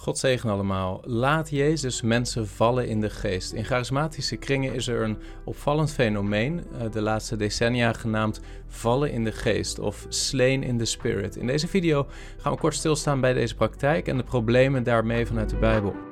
God zegen allemaal. Laat Jezus mensen vallen in de geest. In charismatische kringen is er een opvallend fenomeen, eh, de laatste decennia genaamd vallen in de geest of slain in the spirit. In deze video gaan we kort stilstaan bij deze praktijk en de problemen daarmee vanuit de Bijbel.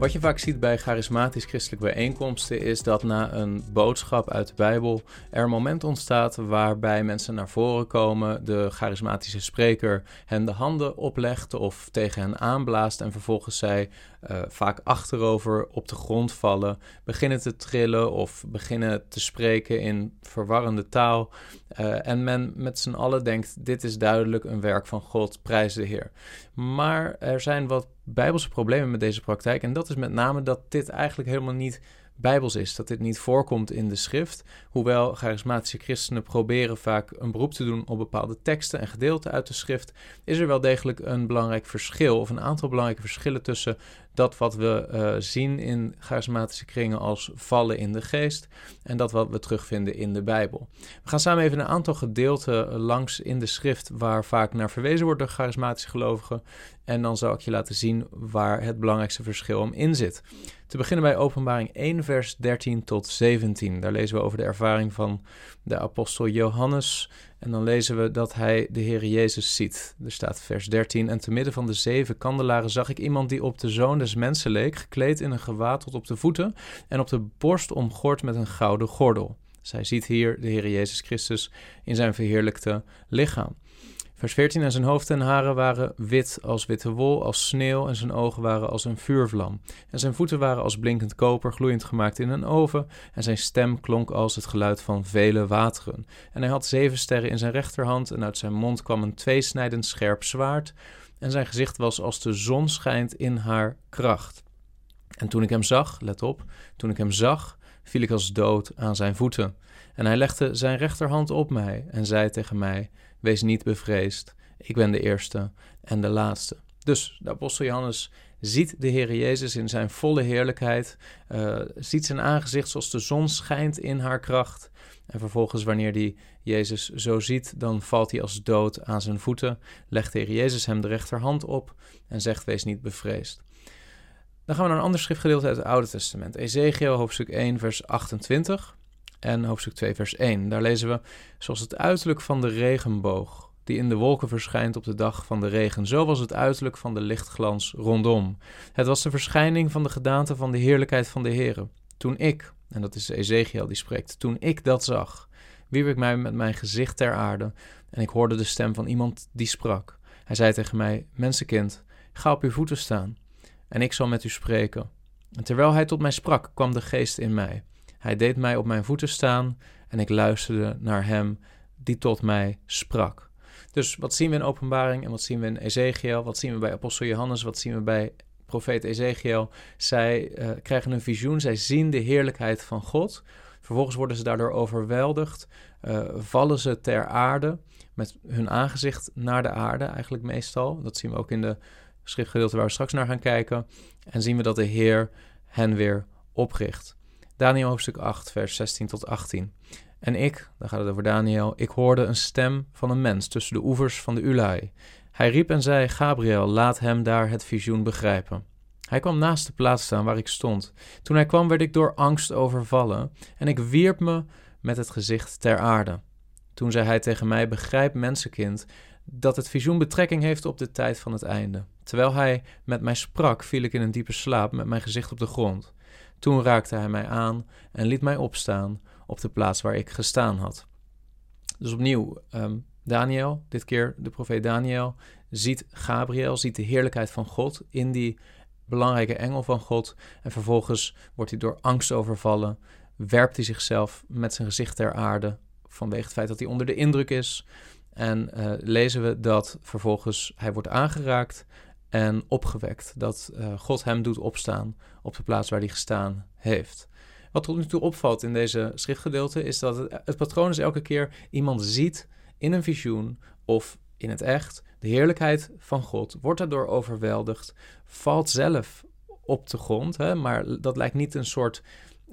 Wat je vaak ziet bij charismatisch christelijke bijeenkomsten is dat na een boodschap uit de Bijbel er een moment ontstaat waarbij mensen naar voren komen, de charismatische spreker hen de handen oplegt of tegen hen aanblaast en vervolgens zij uh, vaak achterover op de grond vallen, beginnen te trillen of beginnen te spreken in verwarrende taal. Uh, en men met z'n allen denkt: dit is duidelijk een werk van God, prijs de Heer. Maar er zijn wat bijbelse problemen met deze praktijk. En dat is met name dat dit eigenlijk helemaal niet bijbels is, dat dit niet voorkomt in de schrift. Hoewel charismatische christenen proberen vaak een beroep te doen op bepaalde teksten en gedeelten uit de schrift, is er wel degelijk een belangrijk verschil of een aantal belangrijke verschillen tussen dat wat we uh, zien in charismatische kringen als vallen in de geest en dat wat we terugvinden in de Bijbel. We gaan samen even een aantal gedeelten langs in de schrift waar vaak naar verwezen wordt door charismatische gelovigen en dan zal ik je laten zien waar het belangrijkste verschil om in zit. Te beginnen bij Openbaring 1, vers 13 tot 17. Daar lezen we over de ervaring van de apostel Johannes. En dan lezen we dat hij de Heer Jezus ziet. Er staat vers 13. En te midden van de zeven kandelaren zag ik iemand die op de zoon des mensen leek, gekleed in een gewaad tot op de voeten en op de borst omgord met een gouden gordel. Zij ziet hier de Heer Jezus Christus in zijn verheerlijkte lichaam. Vers 14. En zijn hoofd en haren waren wit als witte wol, als sneeuw, en zijn ogen waren als een vuurvlam. En zijn voeten waren als blinkend koper, gloeiend gemaakt in een oven, en zijn stem klonk als het geluid van vele wateren. En hij had zeven sterren in zijn rechterhand, en uit zijn mond kwam een tweesnijdend scherp zwaard, en zijn gezicht was als de zon schijnt in haar kracht. En toen ik hem zag, let op, toen ik hem zag, viel ik als dood aan zijn voeten. En hij legde zijn rechterhand op mij en zei tegen mij: Wees niet bevreesd, ik ben de eerste en de laatste. Dus de apostel Johannes ziet de Heer Jezus in zijn volle heerlijkheid, uh, ziet zijn aangezicht zoals de zon schijnt in haar kracht. En vervolgens, wanneer hij Jezus zo ziet, dan valt hij als dood aan zijn voeten, legt de Heer Jezus hem de rechterhand op en zegt: Wees niet bevreesd. Dan gaan we naar een ander schriftgedeelte uit het Oude Testament. Ezekiel, hoofdstuk 1, vers 28 en hoofdstuk 2, vers 1. Daar lezen we: Zoals het uiterlijk van de regenboog, die in de wolken verschijnt op de dag van de regen, zo was het uiterlijk van de lichtglans rondom. Het was de verschijning van de gedaante van de heerlijkheid van de Heere. Toen ik, en dat is Ezekiel die spreekt, toen ik dat zag, wierp ik mij met mijn gezicht ter aarde en ik hoorde de stem van iemand die sprak. Hij zei tegen mij: Mensenkind, ga op uw voeten staan en ik zal met u spreken. En terwijl hij tot mij sprak, kwam de geest in mij. Hij deed mij op mijn voeten staan en ik luisterde naar hem die tot mij sprak. Dus wat zien we in Openbaring en wat zien we in Ezekiel? Wat zien we bij Apostel Johannes? Wat zien we bij profeet Ezekiel? Zij uh, krijgen een visioen, zij zien de heerlijkheid van God. Vervolgens worden ze daardoor overweldigd, uh, vallen ze ter aarde met hun aangezicht naar de aarde, eigenlijk meestal. Dat zien we ook in de schriftgedeelte waar we straks naar gaan kijken. En zien we dat de Heer hen weer opricht. Daniel hoofdstuk 8, vers 16 tot 18. En ik, dan gaat het over Daniel, ik hoorde een stem van een mens tussen de oevers van de Ulai. Hij riep en zei, Gabriel, laat hem daar het visioen begrijpen. Hij kwam naast de plaats staan waar ik stond. Toen hij kwam werd ik door angst overvallen en ik wierp me met het gezicht ter aarde. Toen zei hij tegen mij, begrijp mensenkind, dat het visioen betrekking heeft op de tijd van het einde. Terwijl hij met mij sprak, viel ik in een diepe slaap met mijn gezicht op de grond. Toen raakte hij mij aan en liet mij opstaan op de plaats waar ik gestaan had. Dus opnieuw, um, Daniel, dit keer de profeet Daniel, ziet Gabriel, ziet de heerlijkheid van God in die belangrijke engel van God. En vervolgens wordt hij door angst overvallen, werpt hij zichzelf met zijn gezicht ter aarde vanwege het feit dat hij onder de indruk is. En uh, lezen we dat vervolgens hij wordt aangeraakt en opgewekt. Dat uh, God hem doet opstaan op de plaats waar hij gestaan heeft. Wat tot nu toe opvalt in deze schriftgedeelte is dat het, het patroon is elke keer iemand ziet in een visioen of in het echt de heerlijkheid van God, wordt daardoor overweldigd, valt zelf op de grond, hè, maar dat lijkt niet een soort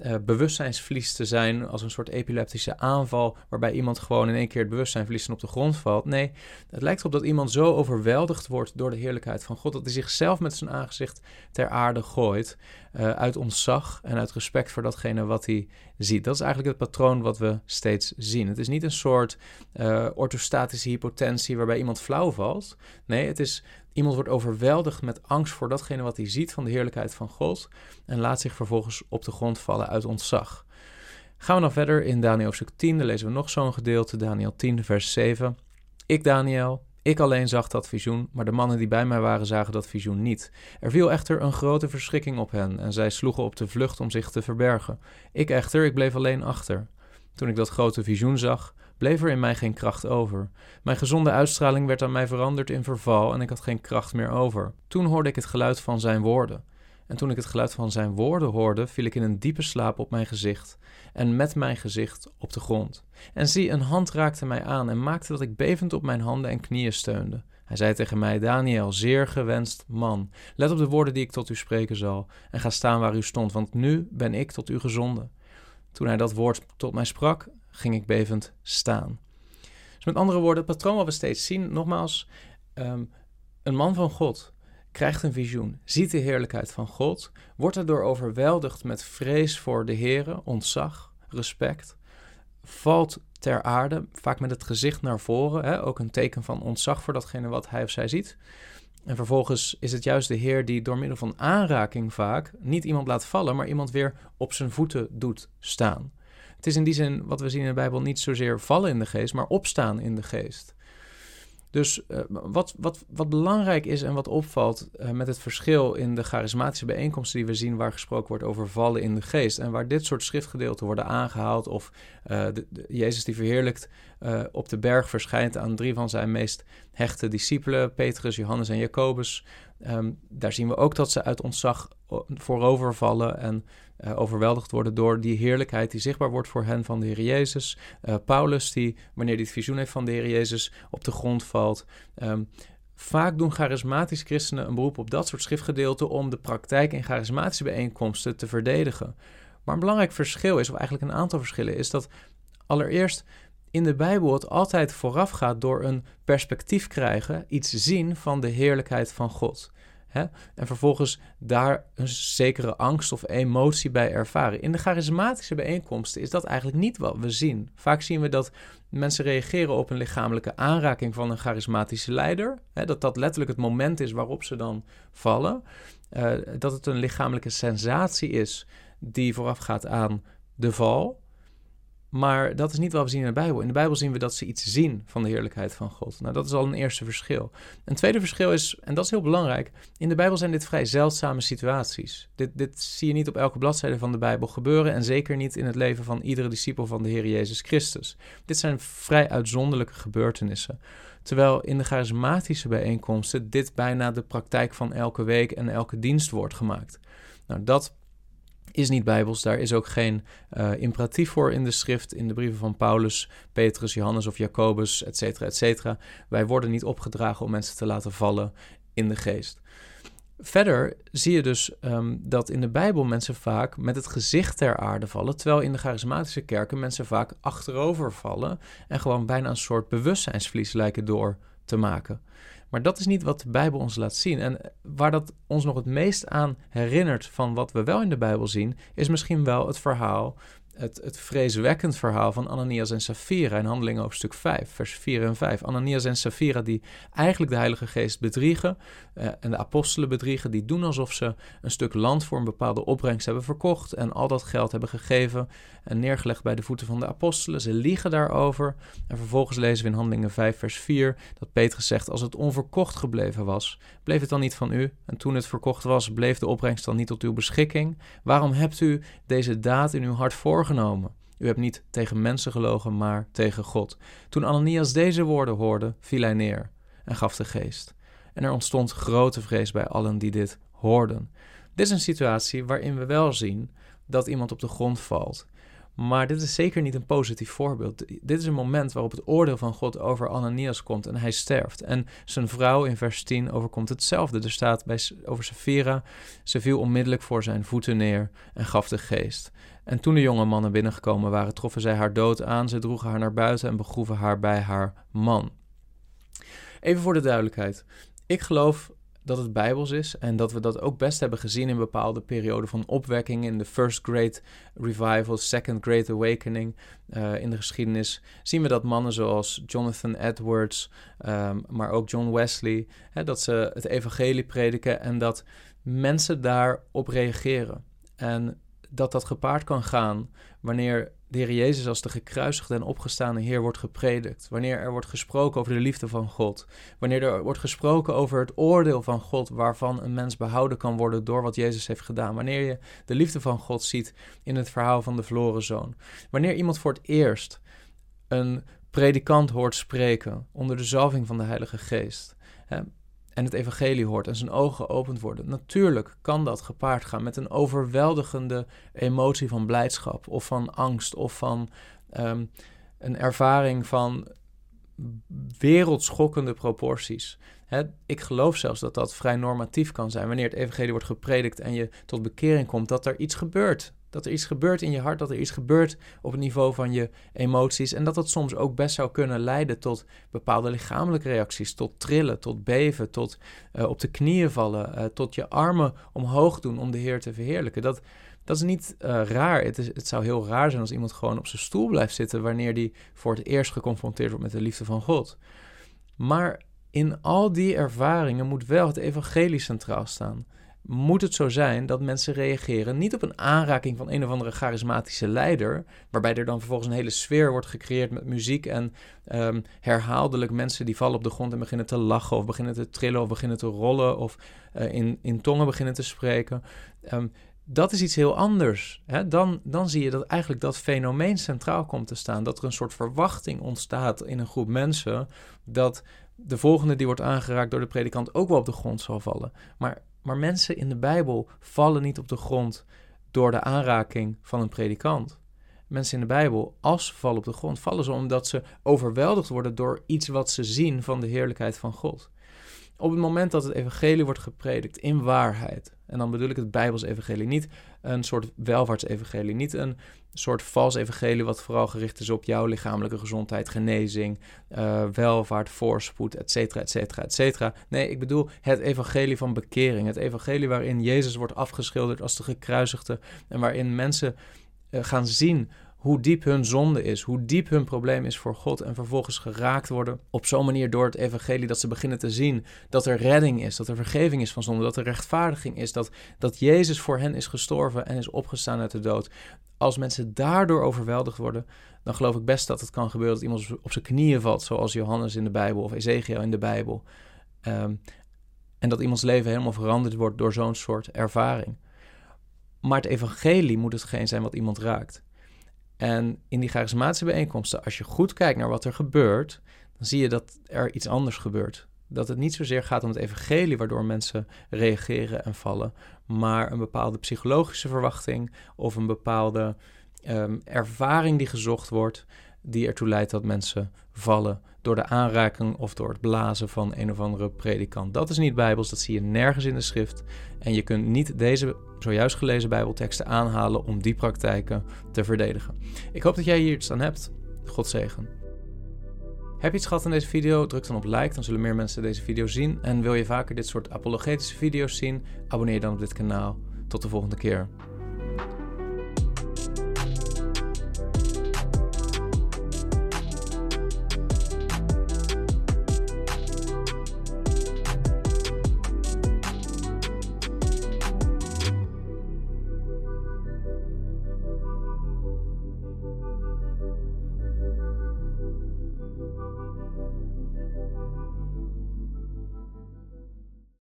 uh, bewustzijnsverlies te zijn als een soort epileptische aanval, waarbij iemand gewoon in één keer het bewustzijn verliest en op de grond valt. Nee, het lijkt erop dat iemand zo overweldigd wordt door de heerlijkheid van God, dat hij zichzelf met zijn aangezicht ter aarde gooit, uh, uit ontzag en uit respect voor datgene wat hij ziet. Dat is eigenlijk het patroon wat we steeds zien. Het is niet een soort uh, orthostatische hypotensie waarbij iemand flauw valt. Nee, het is Iemand wordt overweldigd met angst voor datgene wat hij ziet van de heerlijkheid van God en laat zich vervolgens op de grond vallen uit ontzag. Gaan we dan verder in Daniel hoofdstuk 10, dan lezen we nog zo'n gedeelte, Daniel 10, vers 7. Ik, Daniel, ik alleen zag dat visioen, maar de mannen die bij mij waren zagen dat visioen niet. Er viel echter een grote verschrikking op hen en zij sloegen op de vlucht om zich te verbergen. Ik echter, ik bleef alleen achter. Toen ik dat grote visioen zag, bleef er in mij geen kracht over. Mijn gezonde uitstraling werd aan mij veranderd in verval en ik had geen kracht meer over. Toen hoorde ik het geluid van zijn woorden. En toen ik het geluid van zijn woorden hoorde, viel ik in een diepe slaap op mijn gezicht en met mijn gezicht op de grond. En zie, een hand raakte mij aan en maakte dat ik bevend op mijn handen en knieën steunde. Hij zei tegen mij: Daniel, zeer gewenst man, let op de woorden die ik tot u spreken zal, en ga staan waar u stond, want nu ben ik tot u gezonden. Toen hij dat woord tot mij sprak, ging ik bevend staan. Dus met andere woorden, het patroon wat we steeds zien, nogmaals, ehm, een man van God krijgt een visioen, ziet de heerlijkheid van God, wordt erdoor overweldigd met vrees voor de Here, ontzag, respect, valt ter aarde, vaak met het gezicht naar voren, hè, ook een teken van ontzag voor datgene wat hij of zij ziet. En vervolgens is het juist de Heer die door middel van aanraking vaak niet iemand laat vallen, maar iemand weer op zijn voeten doet staan. Het is in die zin wat we zien in de Bijbel niet zozeer vallen in de geest, maar opstaan in de geest. Dus uh, wat, wat, wat belangrijk is en wat opvalt uh, met het verschil in de charismatische bijeenkomsten die we zien, waar gesproken wordt over vallen in de geest, en waar dit soort schriftgedeelten worden aangehaald, of de, de, Jezus die verheerlijkt op de berg verschijnt aan drie van zijn meest hechte discipelen, Petrus, Johannes en Jacobus. Um, daar zien we ook dat ze uit ontzag voorovervallen en uh, overweldigd worden door die heerlijkheid die zichtbaar wordt voor hen van de Heer Jezus. Uh, Paulus, die wanneer hij het visioen heeft van de Heer Jezus, op de grond valt. Um, vaak doen charismatische christenen een beroep op dat soort schriftgedeelten om de praktijk in charismatische bijeenkomsten te verdedigen. Maar een belangrijk verschil is, of eigenlijk een aantal verschillen, is dat allereerst in de Bijbel het altijd vooraf gaat door een perspectief krijgen, iets zien van de heerlijkheid van God. Hè? En vervolgens daar een zekere angst of emotie bij ervaren. In de charismatische bijeenkomsten is dat eigenlijk niet wat we zien. Vaak zien we dat mensen reageren op een lichamelijke aanraking van een charismatische leider. Hè? Dat dat letterlijk het moment is waarop ze dan vallen. Uh, dat het een lichamelijke sensatie is die voorafgaat aan de val. Maar dat is niet wat we zien in de Bijbel. In de Bijbel zien we dat ze iets zien van de heerlijkheid van God. Nou, dat is al een eerste verschil. Een tweede verschil is, en dat is heel belangrijk, in de Bijbel zijn dit vrij zeldzame situaties. Dit, dit zie je niet op elke bladzijde van de Bijbel gebeuren en zeker niet in het leven van iedere discipel van de Heer Jezus Christus. Dit zijn vrij uitzonderlijke gebeurtenissen. Terwijl in de charismatische bijeenkomsten dit bijna de praktijk van elke week en elke dienst wordt gemaakt. Nou, dat is niet bijbels. Daar is ook geen uh, imperatief voor in de schrift, in de brieven van Paulus, Petrus, Johannes of Jacobus, et cetera, et cetera. Wij worden niet opgedragen om mensen te laten vallen in de geest. Verder zie je dus um, dat in de Bijbel mensen vaak met het gezicht ter aarde vallen, terwijl in de charismatische kerken mensen vaak achterover vallen en gewoon bijna een soort bewustzijnsverlies lijken door te maken. Maar dat is niet wat de Bijbel ons laat zien. En waar dat ons nog het meest aan herinnert van wat we wel in de Bijbel zien, is misschien wel het verhaal het, het vreeswekkend verhaal van Ananias en Safira in Handelingen hoofdstuk 5, vers 4 en 5. Ananias en Safira die eigenlijk de Heilige Geest bedriegen uh, en de apostelen bedriegen, die doen alsof ze een stuk land voor een bepaalde opbrengst hebben verkocht en al dat geld hebben gegeven en neergelegd bij de voeten van de apostelen. Ze liegen daarover en vervolgens lezen we in Handelingen 5, vers 4 dat Petrus zegt, als het onverkocht gebleven was, bleef het dan niet van u? En toen het verkocht was, bleef de opbrengst dan niet tot uw beschikking? Waarom hebt u deze daad in uw hart U hebt niet tegen mensen gelogen, maar tegen God. Toen Ananias deze woorden hoorde, viel hij neer en gaf de geest. En er ontstond grote vrees bij allen die dit hoorden. Dit is een situatie waarin we wel zien dat iemand op de grond valt. Maar dit is zeker niet een positief voorbeeld. Dit is een moment waarop het oordeel van God over Ananias komt en hij sterft. En zijn vrouw in vers 10 overkomt hetzelfde. Er staat bij, over Safira, ze viel onmiddellijk voor zijn voeten neer en gaf de geest. En toen de jonge mannen binnengekomen waren, troffen zij haar dood aan. Ze droegen haar naar buiten en begroeven haar bij haar man. Even voor de duidelijkheid. Ik geloof dat het bijbels is en dat we dat ook best hebben gezien in bepaalde perioden van opwekking in de First Great Revival, Second Great Awakening uh, in de geschiedenis. Zien we dat mannen zoals Jonathan Edwards, um, maar ook John Wesley, hè, dat ze het evangelie prediken en dat mensen daarop reageren. En dat dat gepaard kan gaan wanneer de Heer Jezus als de gekruisigde en opgestane Heer wordt gepredikt. Wanneer er wordt gesproken over de liefde van God. Wanneer er wordt gesproken over het oordeel van God waarvan een mens behouden kan worden door wat Jezus heeft gedaan. Wanneer je de liefde van God ziet in het verhaal van de verloren zoon. Wanneer iemand voor het eerst een predikant hoort spreken onder de zalving van de Heilige Geest en het evangelie hoort en zijn ogen geopend worden. Natuurlijk kan dat gepaard gaan met een overweldigende emotie van blijdschap of van angst of van ehm, een ervaring van wereldschokkende proporties. ik geloof zelfs dat dat vrij normatief kan zijn. Wanneer het evangelie wordt gepredikt en je tot bekering komt, dat er iets gebeurt dat er iets gebeurt in je hart, dat er iets gebeurt op het niveau van je emoties. En dat dat soms ook best zou kunnen leiden tot bepaalde lichamelijke reacties. Tot trillen, tot beven, tot uh, op de knieën vallen, uh, tot je armen omhoog doen om de Heer te verheerlijken. Dat, dat is niet uh, raar. Het, is, het zou heel raar zijn als iemand gewoon op zijn stoel blijft zitten wanneer die voor het eerst geconfronteerd wordt met de liefde van God. Maar in al die ervaringen moet wel het evangelie centraal staan moet het zo zijn dat mensen reageren niet op een aanraking van een of andere charismatische leider, waarbij er dan vervolgens een hele sfeer wordt gecreëerd met muziek en um, herhaaldelijk mensen die vallen op de grond en beginnen te lachen of beginnen te trillen of beginnen te rollen of uh, in, in tongen beginnen te spreken. Um, dat is iets heel anders. Hè? Dan, dan zie je dat eigenlijk dat fenomeen centraal komt te staan. Dat er een soort verwachting ontstaat in een groep mensen. Dat de volgende die wordt aangeraakt door de predikant ook wel op de grond zal vallen. Maar maar mensen in de Bijbel vallen niet op de grond door de aanraking van een predikant. Mensen in de Bijbel, als ze vallen op de grond, vallen ze omdat ze overweldigd worden door iets wat ze zien van de heerlijkheid van God. Op het moment dat het evangelie wordt gepredikt in waarheid, en dan bedoel ik het Bijbels evangelie, niet een soort welvaartsevangelie, niet een soort vals evangelie wat vooral gericht is op jouw lichamelijke gezondheid, genezing, uh, welvaart, voorspoed, et cetera, et cetera, et cetera. Nee, ik bedoel het evangelie van bekering, het evangelie waarin Jezus wordt afgeschilderd als de gekruisigde en waarin mensen uh, gaan zien hoe diep hun zonde is, hoe diep hun probleem is voor God en vervolgens geraakt worden op zo'n manier door het evangelie dat ze beginnen te zien dat er redding is, dat er vergeving is van zonde, dat er rechtvaardiging is, dat, dat Jezus voor hen is gestorven en is opgestaan uit de dood. Als mensen daardoor overweldigd worden, dan geloof ik best dat het kan gebeuren dat iemand op zijn knieën valt, zoals Johannes in de Bijbel of Ezekiel in de Bijbel. Ehm, en dat iemands leven helemaal veranderd wordt door zo'n soort ervaring. Maar het evangelie moet hetgeen zijn wat iemand raakt. En in die charismatische bijeenkomsten, als je goed kijkt naar wat er gebeurt, dan zie je dat er iets anders gebeurt. Dat het niet zozeer gaat om het evangelie waardoor mensen reageren en vallen, maar een bepaalde psychologische verwachting of een bepaalde um, ervaring die gezocht wordt, die ertoe leidt dat mensen vallen door de aanraking of door het blazen van een of andere predikant. Dat is niet bijbels, dat zie je nergens in de schrift. En je kunt niet deze zojuist gelezen bijbelteksten aanhalen om die praktijken te verdedigen. Ik hoop dat jij hier iets aan hebt. God zegen. Heb je iets gehad aan deze video? Druk dan op like, dan zullen meer mensen deze video zien. En wil je vaker dit soort apologetische video's zien? Abonneer dan op dit kanaal. Tot de volgende keer.